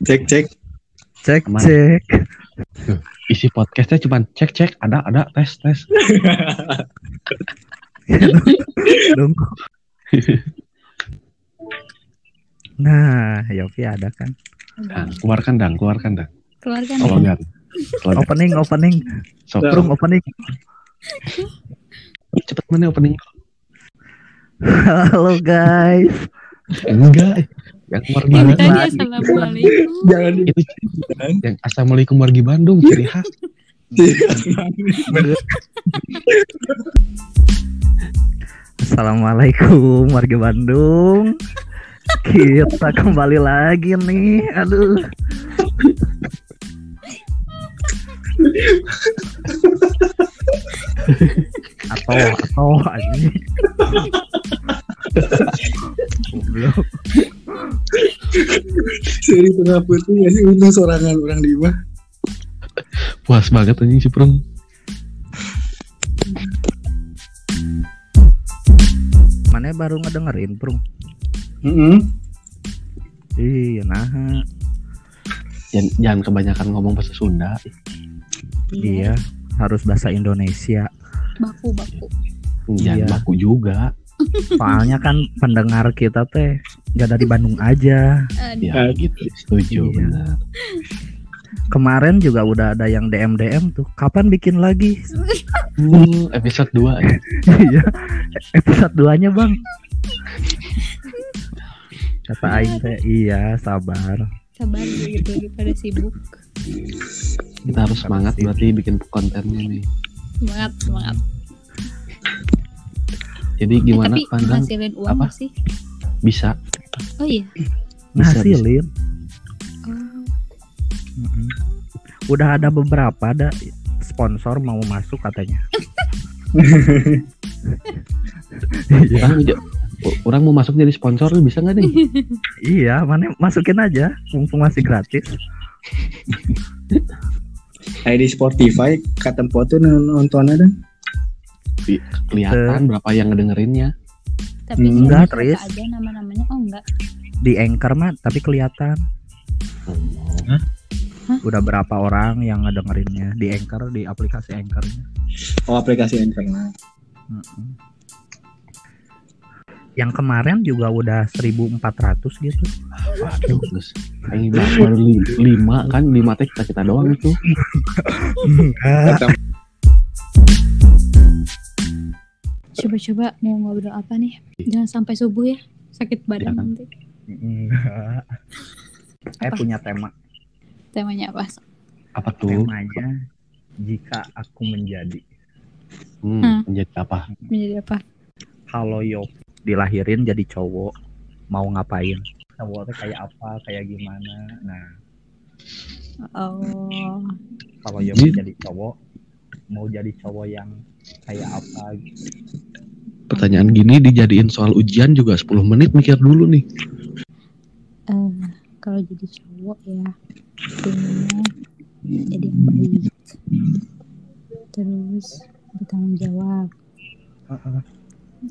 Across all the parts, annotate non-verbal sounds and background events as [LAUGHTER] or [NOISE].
Cek cek. Cek Aman. cek. [LAUGHS] Isi podcastnya cuma cek cek ada ada tes tes. [LAUGHS] Dong. [LAUGHS] Nah, Yofi ada kan? Dang, keluarkan dang, keluarkan dang. Keluarkan Tolong. Opening, opening. Sok, Dah. Prung opening. cepet mana opening? Halo guys. Enggak. Yang wargi Bandung. assalamualaikum. Jangan Itu yang assalamualaikum wargi Bandung ciri khas. Assalamualaikum warga Bandung. Kita kembali lagi nih. Aduh. atau atau ini. Seri tengah putih ya sih untung sorangan orang di mah. Puas banget anjing si Prung. Mana baru ngedengerin, Prung? Heeh. Iya, nah. Jangan, jangan kebanyakan ngomong bahasa Sunda. Iya, harus bahasa Indonesia. Baku baku. Jangan Iya. baku juga. Soalnya kan pendengar kita teh nggak dari Bandung aja. Aduh. Ya gitu. Setuju Iya. benar. Kemarin juga udah ada yang DM DM tuh. Kapan bikin lagi? Hmm, episode 2 ya. [LAUGHS] Iya. Episode 2-nya, Bang. Kata aing teh, iya, sabar. Sabar gitu lagi pada sibuk. Kita harus semangat berarti bikin kontennya nih. Semangat semangat. Jadi Eh, gimana tapi pandang uang Apa? sih? bisa? Oh iya. Bisa, Ngasilin. Oh. Udah ada beberapa ada sponsor mau masuk katanya. Iya. Orang, aja- orang mau masuk jadi sponsor bisa nggak nih? [LAUGHS] Iya, mana masukin aja mumpung masih gratis. Kayak di Spotify kata foto nonton ada. Kelihatan berapa yang ngedengerinnya. tapi Hmm, enggak, Tris. aja nama-namanya. Oh enggak. Di Anchor mah tapi kelihatan udah berapa orang yang ngedengerinnya di Anchor di aplikasi Anchornya. Oh aplikasi internet. Mm-mm. Yang kemarin juga udah 1400 gitu. Waduh, terus ini baru li- lima kan lima teh kita kita doang [LAUGHS] itu. Coba-coba mau ngobrol apa nih? Jangan sampai subuh ya. Sakit badan Jangan. nanti. Enggak. Saya punya tema. Temanya apa? Apa tuh? Temanya jika aku menjadi Hmm, Hmm. menjadi apa? Menjadi apa? kalau yo dilahirin jadi cowok mau ngapain? Cowok tuh kayak apa, kayak gimana? Nah, Oh. kalau yo Jadi- jadi cowok mau jadi cowok yang kayak apa gitu. Pertanyaan gini dijadiin soal ujian juga 10 menit mikir dulu nih. eh kalau jadi cowok ya pengennya jadi yang baik terus bertanggung jawab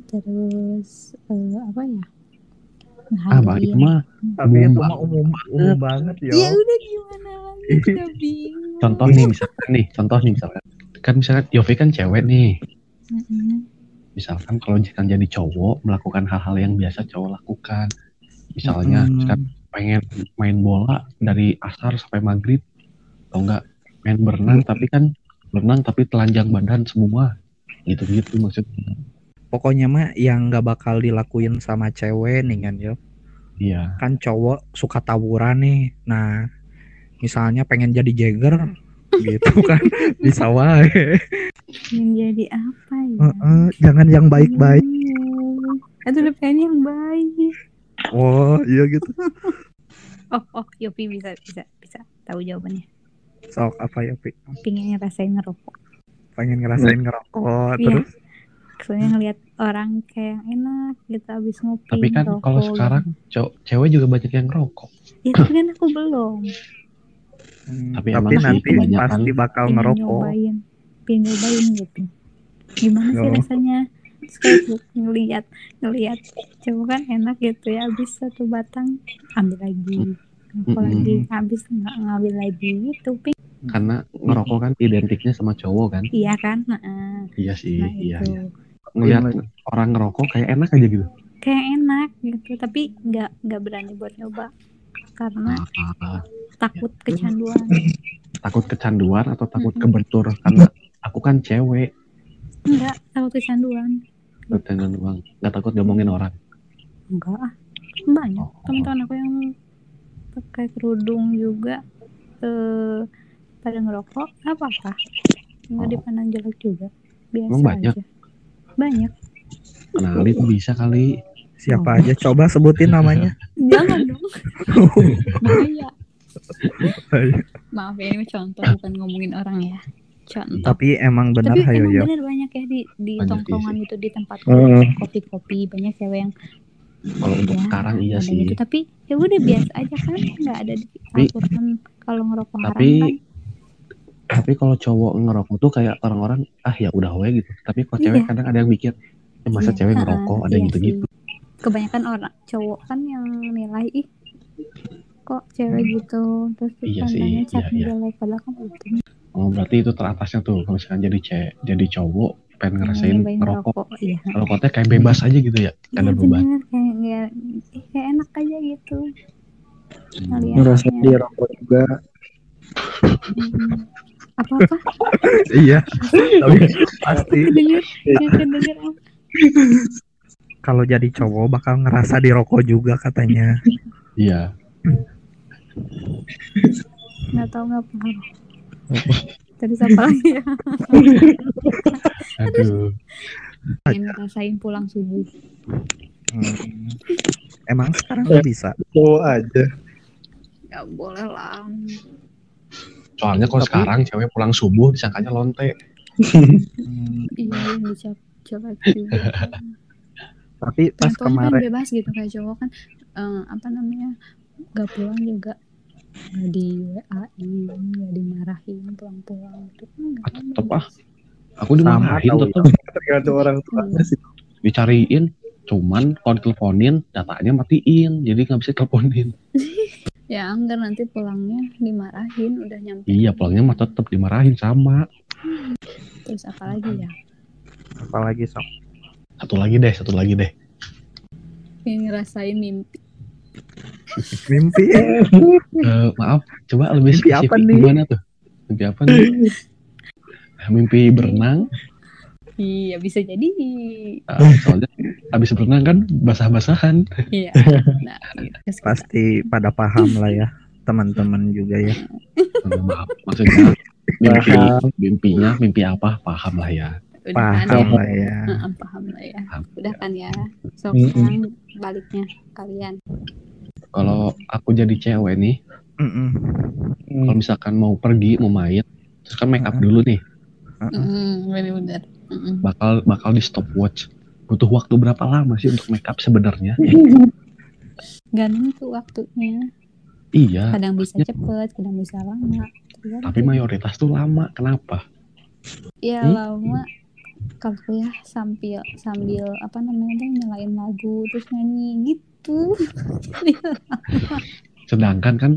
terus eh, apa ya Ah, baik mah. Tapi Umum itu mah umum umum banget yo. ya udah gimana lagi [LAUGHS] udah bingung Contoh nih misalkan nih, contoh nih misalkan. Kan misalkan Yofi kan cewek nih. Mm-mm. Misalkan kalau jika jadi cowok melakukan hal-hal yang biasa cowok lakukan. Misalnya Mm-mm. misalkan pengen main bola dari asar sampai maghrib atau enggak main berenang tapi kan berenang tapi telanjang badan semua gitu-gitu maksudnya Pokoknya mah yang nggak bakal dilakuin sama cewek nih kan yo. iya Kan cowok suka tawuran nih. Nah, misalnya pengen jadi Jagger gitu kan bisa wae. yang jadi apa ya Heeh, jangan yang baik-baik. Itu udah pengen yang baik Oh, iya gitu. [LAUGHS] oh oh Yopi bisa bisa bisa tahu jawabannya Sok apa ya, Pi? pengen ngerasain ngerokok Pengen ngerasain ngerokok Iya. terus soalnya ngeliat orang kayak yang enak gitu abis ngopi tapi kan ngerokok kalau gitu. sekarang cowok cewek juga banyak yang rokok ya tapi kan aku belum Hmm, Tapi tapi, nanti pasti bakal pengen ngerokok. nyobain pengen nyobain gitu gimana sih Oh. rasanya Terus kayak gitu, ngeliat ngeliat cowok kan enak gitu ya abis satu batang ambil lagi Rokok Mm-mm. lagi habis nggak ngambil lagi gitu pink Karena ngerokok kan identiknya sama cowok kan. iya kan nah, Iya sih, nah iya, itu iya. Ngeliat orang ngerokok kayak enak aja gitu. kayak enak gitu tapi nggak nggak berani buat nyoba karena Ah, takut kecanduan [LAUGHS] takut kecanduan atau takut Mm-mm. kebentur karena aku kan cewek. enggak takut kecanduan Kecanduan doang. Nggak takut ngomongin orang. enggak ah banyak Oh. teman-teman aku yang pakai kerudung juga eh pada ngerokok apa-apa nggak Oh. dipandang jelek juga biasa Emang banyak? aja banyak Kenali tuh bisa kali. Siapa aja coba sebutin namanya. [LAUGHS] jangan dong bahaya maaf ya ini contoh bukan ngomongin orang ya contoh Tapi emang benar tapi hayo emang yo. bener banyak ya di di Banyak, tongkrongan iya itu di tempat Hmm. kopi-kopi banyak cewek yang Kalau untuk ya, sekarang iya sih. gitu tapi ya udah biasa aja kan nggak ada di aturan kalau ngerokok haram Tapi kan tapi kalau cowok ngerokok tuh kayak orang-orang ah ya udah we gitu. Tapi kalau cewek Iya. kadang ada yang mikir eh, masa Iya, cewek ngerokok ada iya gitu-gitu. Kebanyakan orang cowok kan yang nilai ih kok cewek gitu terus Iya sih, dipandangnya iya, iya. padahal kan belum Oh berarti itu teratasnya tuh kalau misalkan jadi cewek jadi cowok pengen ngerasain nyobain ngerokok. ngerokok iya kayak bebas aja gitu ya. Gak ada Iya, beban. bener kayak kayak, ih, kayak enak aja gitu Hmm. ngeliatnya. ngerasa dia rokok juga Mm-mm. apa-apa iya. Tapi pasti kedenger nggak kedenger apa kalau jadi cowok bakal ngerasa dirokok juga katanya. Iya. nggak tahu nggak paham terus apa lagi ya Aduh. pengen ngerasain pulang subuh Hmm. Emang sekarang nggak bisa. cowok aja ya boleh lah Soalnya kalau Tapi- sekarang cewek pulang subuh disangkanya lonte. Iya yang dicap coba juga [LAUGHS] Tapi pas Contohnya kan kemarin bebas gitu kayak cowok kan eh, apa namanya nggak pulang juga nggak di WA-in nggak dimarahin pulang-pulang gitu kan nggak kan Tetep ah. Aku dimarahin tetep tergantung orang tuanya sih dicariin. Cuman kalau diteleponin datanya matiin. Jadi nggak bisa teleponin. [LAUGHS] ya enggak nanti pulangnya dimarahin udah nyampe Iya pulangnya mah tetep dimarahin sama. terus apa lagi ya apalagi sok Satu lagi deh, satu lagi deh. pengen ngerasain mimpi mimpi. Eh, maaf, coba lebih Mimpi apa spesifik nih? gimana tuh? Mimpi apa nih? [LAUGHS] Mimpi berenang, iya bisa jadi eh, soalnya habis berenang kan basah-basahan. iya nah kita- Pasti pada paham lah ya teman-teman juga ya. Maaf, maksudnya mimpi, mimpinya mimpi apa? Paham lah ya. Udah kan Paham ya lah ya. Heeh, paham lah ya Paham. udah kan ya so sekarang baliknya kalian Kalau aku jadi cewek nih, Mm-mm. kalau misalkan mau pergi, mau main, terus kan make up Heeh. dulu nih, Mm, bener-bener Mm-mm. bakal bakal di stopwatch. Butuh waktu berapa lama sih untuk make up sebenarnya? [LAUGHS] Gak nentu waktunya Iya, kadang bisa maksudnya- cepet kadang bisa lama tergantung. tapi mayoritas tuh lama. Kenapa? ya Hmm? lama kalau ya sambil sambil apa namanya tuh nyalain lagu terus nyanyi gitu. [LAUGHS] Sedangkan kan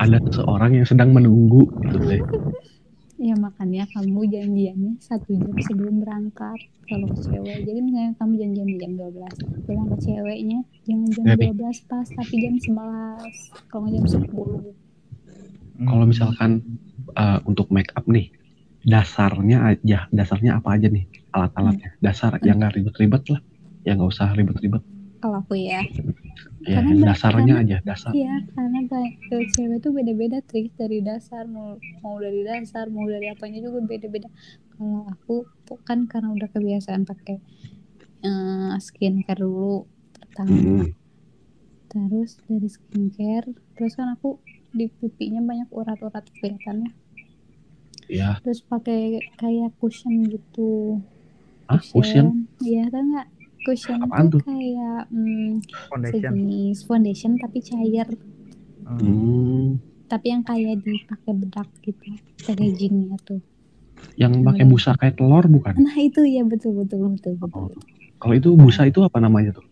ada seorang yang sedang menunggu gitu deh. ya makanya kamu janjiannya satu jam sebelum berangkat kalau ke cewek. Jadi misalnya kamu janjian jam 12 bilang ke ceweknya jangan jam Pi. 12 pas tapi jam 11 kalau nggak jam 10 Kalau misalkan uh, untuk make up nih, dasarnya aja, dasarnya apa aja nih alat-alatnya? Dasar yang nggak ribet-ribet lah, yang nggak usah ribet-ribet. kalau aku ya Ya, Karena dasarnya karena- aja, dasar. Iya, karena ke cewek tuh beda-beda trik dari dasar mau mau dari dasar mau dari apanya juga beda-beda. Kalau aku tuh kan karena udah kebiasaan pakai eh, skincare dulu pertama, Mm-mm. terus dari skincare, terus kan aku di pipinya banyak urat-urat kelihatannya, Ya, terus pakai kayak cushion gitu. Ah, cushion. Iya, tau nggak? Cushion Apaan tuh tuh? kayak hmm, foundation. sejenis foundation tapi cair. Hmm. Tapi yang kayak dipakai bedak gitu packagingnya tuh yang pakai busa kayak telur bukan? nah itu ya betul betul betul betul Oh. Kalau itu busa itu apa namanya tuh?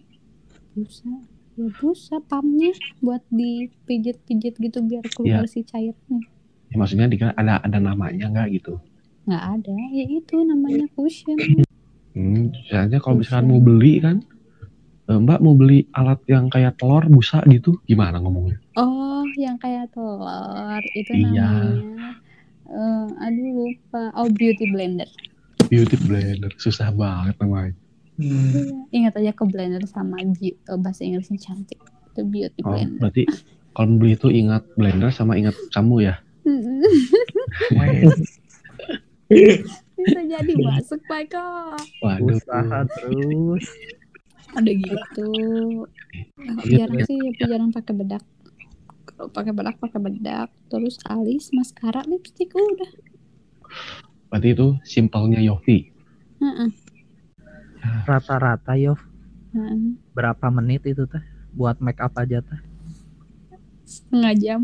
busa ya busa pamnya buat dipijit-pijit gitu biar keluar si cairnya Ya, maksudnya dikira ada ada namanya nggak gitu. nggak ada ya itu namanya cushion Hmm, soalnya kalau misalkan mau beli kan, eh, Mbak mau beli alat yang kayak telur busa gitu, gimana ngomongnya? oh yang kayak telur itu Iya. namanya eh, aduh lupa oh beauty blender Beauty blender, susah banget namanya. Hmm. Iya, ingat aja ke blender sama eh, bahasa Inggrisnya cantik itu beauty Oh, blender berarti kalau beli itu ingat blender sama ingat kamu ya? [LAUGHS] Bisa jadi masuk Michael Waduh. usaha terus. ada gitu Ah, Iya, jarang sih tapi jarang pakai bedak kalau pakai bedak pakai bedak terus alis maskara lipstick udah Berarti itu simpelnya Yofi. Heeh, Rata-rata yo heeh. berapa menit itu teh buat make up aja teh? setengah jam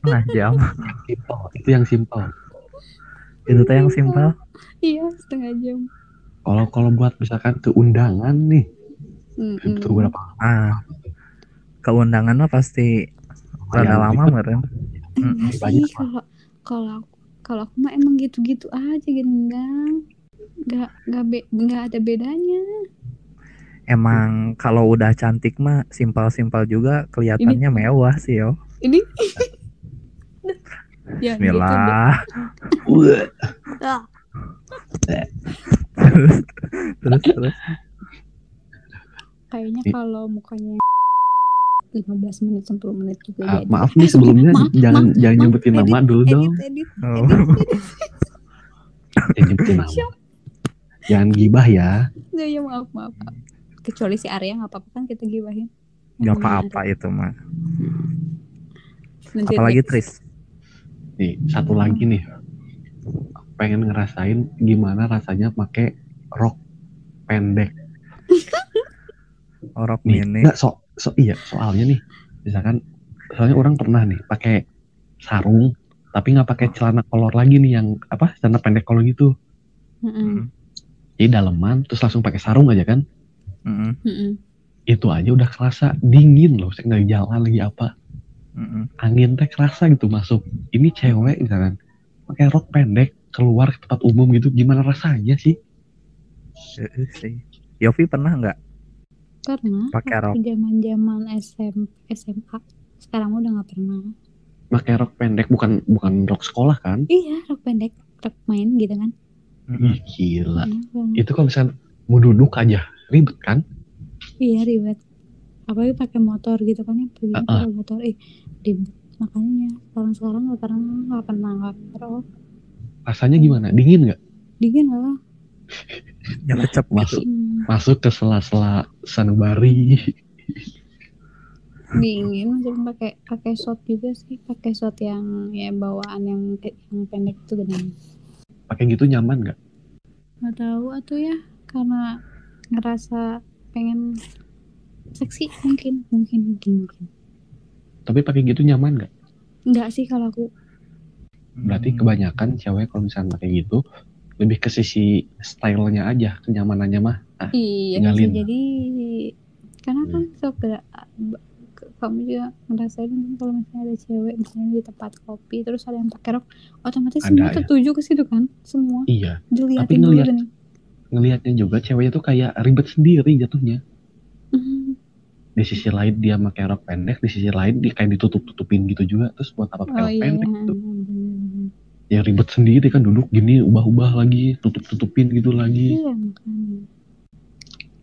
Setengah jam. Simpel, itu yang simpel. Itu teh yang simpel. iya setengah jam Kalau kalau buat misalkan ke undangan nih, Mm-mm. itu berapa? Ah, keundangan mah pasti rada lama ribet. meren. Enggak banyak, kalau kalau aku kalau aku mah emang gitu-gitu aja gitu enggak enggak enggak be, enggak ada bedanya Emang kalau udah cantik mah simpel-simpel juga kelihatannya mewah sih yo. ini [LAUGHS] ya gitu deh. Bismillah. Ah, terus terus terus. kayaknya kalau mukanya 15 menit 10 menit juga Ah, jadi maaf nih sebelumnya Maaf, jangan maaf, jangan maaf, nyebutin edit, nama dulu edit, dong. edit, Oh. Jangan nyebutin nama. Jangan gibah ya. Nggak, ya maaf, maaf maaf. kecuali si Arya nggak apa-apa kan kita gibahin Gak Ngomongin apa-apa itu mah. Nanti Apalagi. Tris. Nih, satu lagi nih. Pengen ngerasain gimana rasanya pakai rok pendek. Orok Nih, mini. enggak so, so iya, soalnya nih. Misalkan soalnya orang pernah nih pakai sarung tapi nggak pakai celana kolor lagi nih yang apa celana pendek kolor gitu Mm-mm, jadi daleman terus langsung pakai sarung aja kan Mm-mm, mm-mm. itu aja udah kerasa dingin loh saya nggak jalan lagi apa mm-mm. angin teh kerasa gitu masuk ini cewek misalkan pakai rok pendek keluar ke tempat umum gitu gimana rasanya sih sih. Yofi pernah nggak Pernah pakai rok? waktu zaman-zaman SM, SMA. Sekarang udah nggak pernah. pakai rok pendek bukan bukan rok sekolah kan Iya, rok pendek, rok main gitu kan. Ih, gila Kenapa? itu kalau misalkan mau duduk aja ribet kan Iya ribet. Apalagi pakai motor gitu kan ya, pergi Uh-uh. pakai motor, eh ribet. Makanya sekarang sekarang nggak pernah nggak pernah nggak pernah rok. Rasanya gimana? Dingin nggak? Dingin lah. [LAUGHS] Yang kecap masuk gitu. Masuk ke sela-sela sanubari. Dingin masih pakai pakai short juga sih, pakai short yang ya bawaan yang yang pendek itu benar. pakai gitu nyaman nggak? Nggak tahu atuh ya. Karena ngerasa pengen seksi mungkin mungkin mungkin mungkin. Tapi pakai gitu nyaman nggak? Nggak sih kalau aku berarti Hmm. kebanyakan cewek kalau misalnya pakai gitu lebih ke sisi stylenya aja kenyamanannya mah ah, iya tinggalin. jadi karena kan sok gak kamu juga ngerasain kan kalau misalnya ada cewek misalnya di tempat kopi terus ada yang pakai rok otomatis Ada, semua ya. tertuju ke situ kan semua iya dilihatin dulu ngelihat- gini ngelihatnya juga ceweknya tuh kayak ribet sendiri jatuhnya Hmm, di sisi lain dia pakai rok pendek di sisi lain dia kayak ditutup tutupin gitu juga terus buat apa pakai oh rok iya pendek gitu. Ya ribet sendiri kan duduk gini ubah-ubah lagi tutup tutupin gitu lagi iya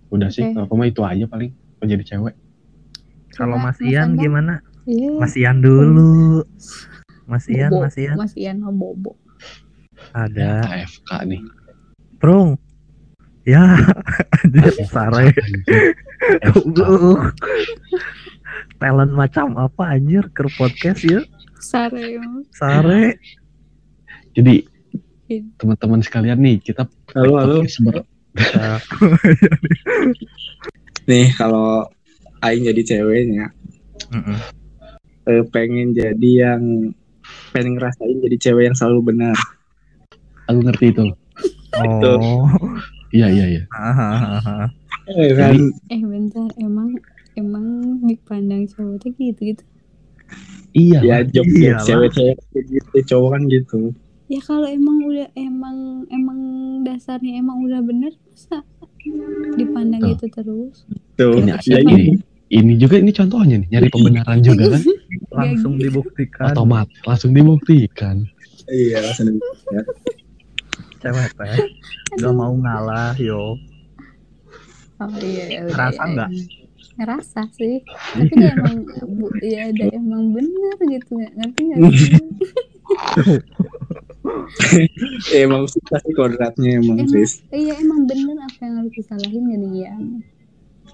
udah sih Oke. kalau mah itu aja paling kalau jadi cewek Kalau Mas Ian gimana? iya Mas Ian dulu. Mas Ian, Bobo. Mas Ian. Mas Ian bobo Ada. AFK nih Prung. Ya, [LAUGHS] anjir sare. AFK. Talent macam apa anjir ke podcast ya? sare Sare. Jadi Iya. teman-teman sekalian nih kita Halo, halo. Nih kalau Aing jadi ceweknya, eh, pengen jadi yang pengen ngerasain jadi cewek yang selalu benar. aku ngerti itu Oh. iya iya iya. Eh, kan eh bentar emang emang dipandang cowok tuh gitu gitu Iya. Ya job job Iyalah. cewek-cewek gitu, cowok kan gitu. Ya kalau emang udah emang emang dasarnya emang udah bener masa dipandang Tuh. gitu terus? Tuh, Ini, ya Siapa ini ini, juga ini contohnya nih nyari pembenaran juga kan? [LAUGHS] Langsung dibuktikan. Otomatis langsung dibuktikan. Iya langsung cewek teh gak mau ngalah yo. Oh iya ya udah, Ngerasa ya, nggak? ya. ngerasa sih. Tapi dia emang bu, ya ada emang bener gitu ngerti nggak [LAUGHS] [LAUGHS] [LAUGHS] emang susah sih kodratnya emang Emang. Iya emang bener apa yang harus disalahin jadi ya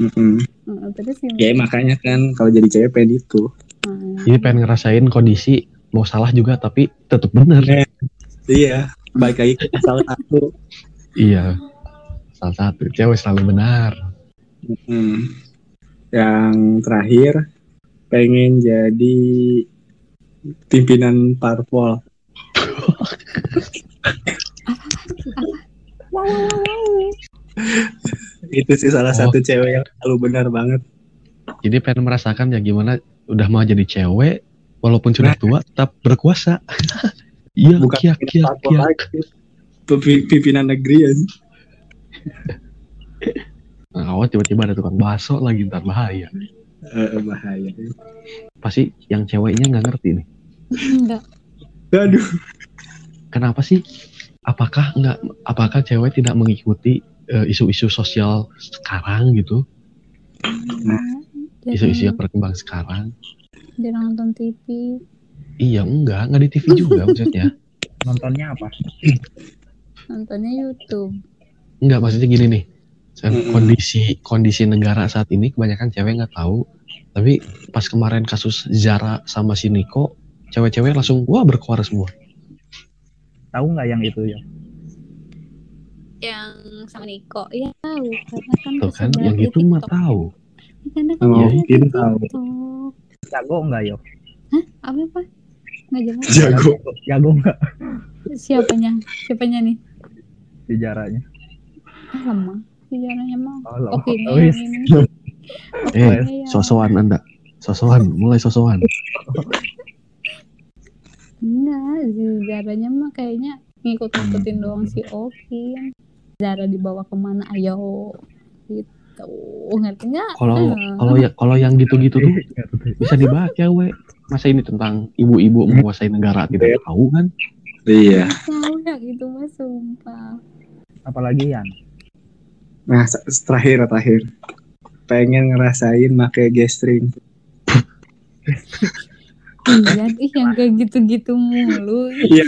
Mm-mm. Heeh, terus yang Ya makanya kan kalau jadi cewek pengen itu. Heeh. jadi pengen ngerasain kondisi mau salah juga tapi tetap bener Eh. Iya, baik lagi ke salah satu. iya salah satu cewek selalu benar Mm. Yang terakhir pengen jadi pimpinan parpol. Itu sih salah Oh. satu cewek yang selalu benar banget. jadi pengen merasakan ya gimana udah mau jadi cewek walaupun sudah tua tetap berkuasa [LAUGHS] iya Bukan kiak kiak kiak Pimpinan negeri ya. [LAUGHS] nah, awal tiba-tiba ada tukang bakso lagi ntar bahaya Eh, bahaya. pasti yang ceweknya nggak ngerti nih enggak Aduh. Kenapa sih? Apakah nggak apakah cewek tidak mengikuti eh, isu-isu sosial sekarang gitu? Isu-isu yang berkembang sekarang. Dia nonton TV iya enggak. Nggak di TV juga maksudnya. [LAUGHS] Nontonnya apa? Nontonnya YouTube. Enggak maksudnya gini nih. Kondisi kondisi negara saat ini kebanyakan cewek nggak tahu. Tapi pas kemarin kasus Zara sama si Niko cewek-cewek langsung wah berkuar semua tahu nggak yang itu ya yang sama Niko. Ya tahu. Karena kan tuh kan yang itu mah tahu. Karena kan Oh, mungkin tahu. Jago nggak yo apa apa? Nggak jelas. Jago. jago nggak? Siapanya? Siapanya nih? Sejarahnya. Ah, lemah sejarahnya mah. Oh, oke ini Oh, yes. ini. [LAUGHS] Eh Oke, sosokan anda. Sosokan mulai sosokan [LAUGHS] enggak sejarahnya mah kayaknya ngikut-ngikutin doang si Oki Zara dibawa ke mana ayo gitu ngerti nggak kalau Ah. kalau ya kalau yang gitu-gitu tuh Ngerti. bisa dibahas cewek masa ini tentang ibu-ibu menguasai negara tidak tahu kan Iya. tahu ya gitu mas sumpah apalagi yang Nah, terakhir terakhir. Pengen ngerasain pakai G-string. [LAUGHS] iya ih yang kayak gitu-gitu mulu. Iya.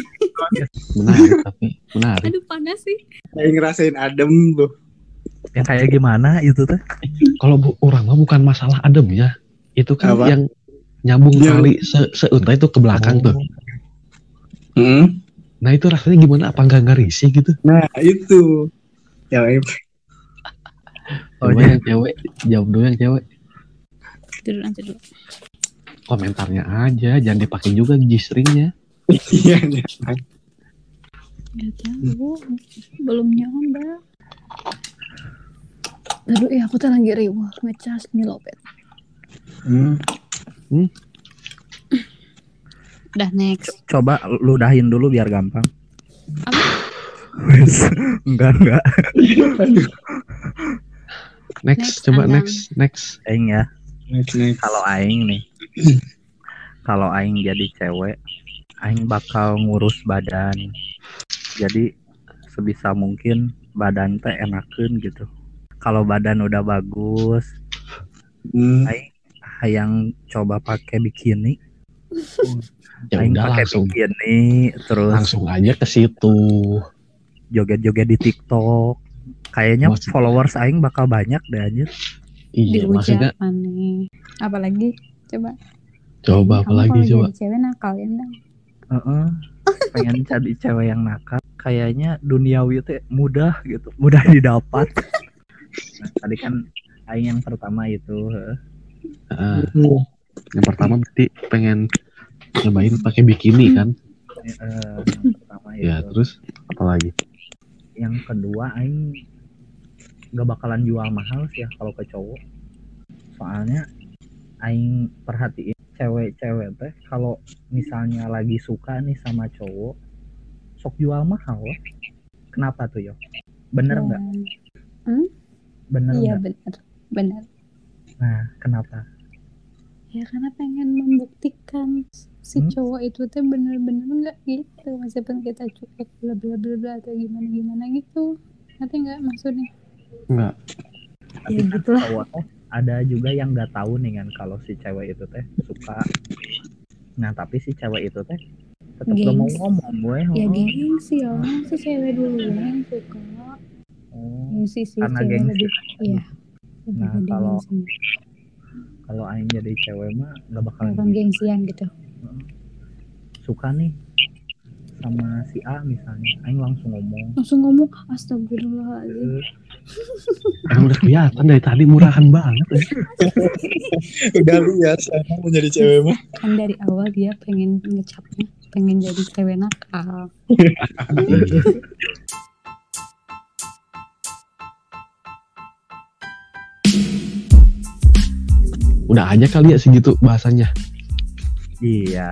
menarik tapi menarik. Aduh panas sih. Pengen ngerasain adem tuh. yang kayak gimana itu tuh kalau bu, orang mah bukan masalah adem ya. Itu kan Apa? yang nyambung Yang- kali se seuntai itu ke belakang tuh. Hmm. nah itu rasanya gimana? Apa nggak nggak risih gitu? Nah, itu. Yang Oh, yang cewek. Jawab dulu yang cewek. Tidur nanti dulu komentarnya aja jangan dipakai juga G-stringnya iya. iya. Gak tahu, belum nyoba. Aduh, iya aku tuh lagi riwah ngecas nih lopet. Hmm. Udah next. coba ludahin dulu biar gampang Apa? Wes. enggak enggak Aduh. next, Next, coba next next aing ya Next, next. kalau aing nih [LAUGHS] kalau aing jadi cewek aing bakal ngurus badan. Jadi sebisa mungkin badan teh enakeun gitu. Kalau badan udah bagus Hmm. yang coba pakai bikini. [LAUGHS] Ya aing udah pakai bikini terus langsung aja ke situ. Joget-joget di TikTok. Kayaknya Maksud- followers aing bakal banyak deh anjir. Iya maksudnya. Apalagi coba. coba apa Kamu lagi coba jadi cewek nakal ya Ndang? Heeh. pengen jadi cewek yang nakal kayaknya duniawi teh mudah gitu mudah [LAUGHS] didapat nah, tadi kan aing yang pertama itu heeh. Heeh. yang pertama berarti pengen nyobain pakai bikini kan Eh, yang pertama itu ya terus apa lagi yang kedua aing nggak bakalan jual mahal sih ya kalau ke cowok soalnya aing perhatiin cewek-cewek teh kalau misalnya lagi suka nih sama cowok sok jual mahal weh. kenapa tuh yo bener nggak Hmm? bener iya nggak benar benar nah kenapa ya karena pengen membuktikan si Hmm? cowok itu teh bener-bener nggak gitu meskipun kita cuek bla bla bla bla atau gimana gimana gitu nanti nggak maksudnya Enggak. tapi Ya, kan gitulah. cowok ada juga yang nggak tahu nih kan kalau si cewek itu teh suka. Nah tapi si cewek itu teh tetap gak mau ngomong gue ya gengsi ya. Si cewek dulu yang suka? Oh. gengsi si Karena gengsi. lebih lebih Nah, kalau- kalau aing jadi cewek mah nggak bakal orang gengsian gitu. Suka nih sama si A misalnya aing langsung ngomong langsung ngomong astagfirullahaladzim "Eh, [LAUGHS] Emang udah kelihatan dari tadi murahan banget. ya. [LAUGHS] Udah lihat saya mau jadi cewek mah. kan dari awal dia pengen ngecapnya pengen jadi cewek nakal Udah aja kali ya segitu bahasanya. iya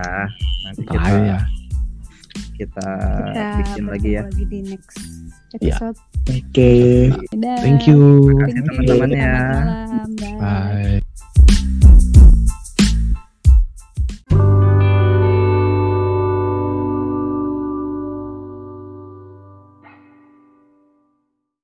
nanti Ntar kita ya. Kita kita bikin lagi ya lagi di next Ya. episode Oke. Dadah. Thank you. Terima kasih teman-teman ya. Bye.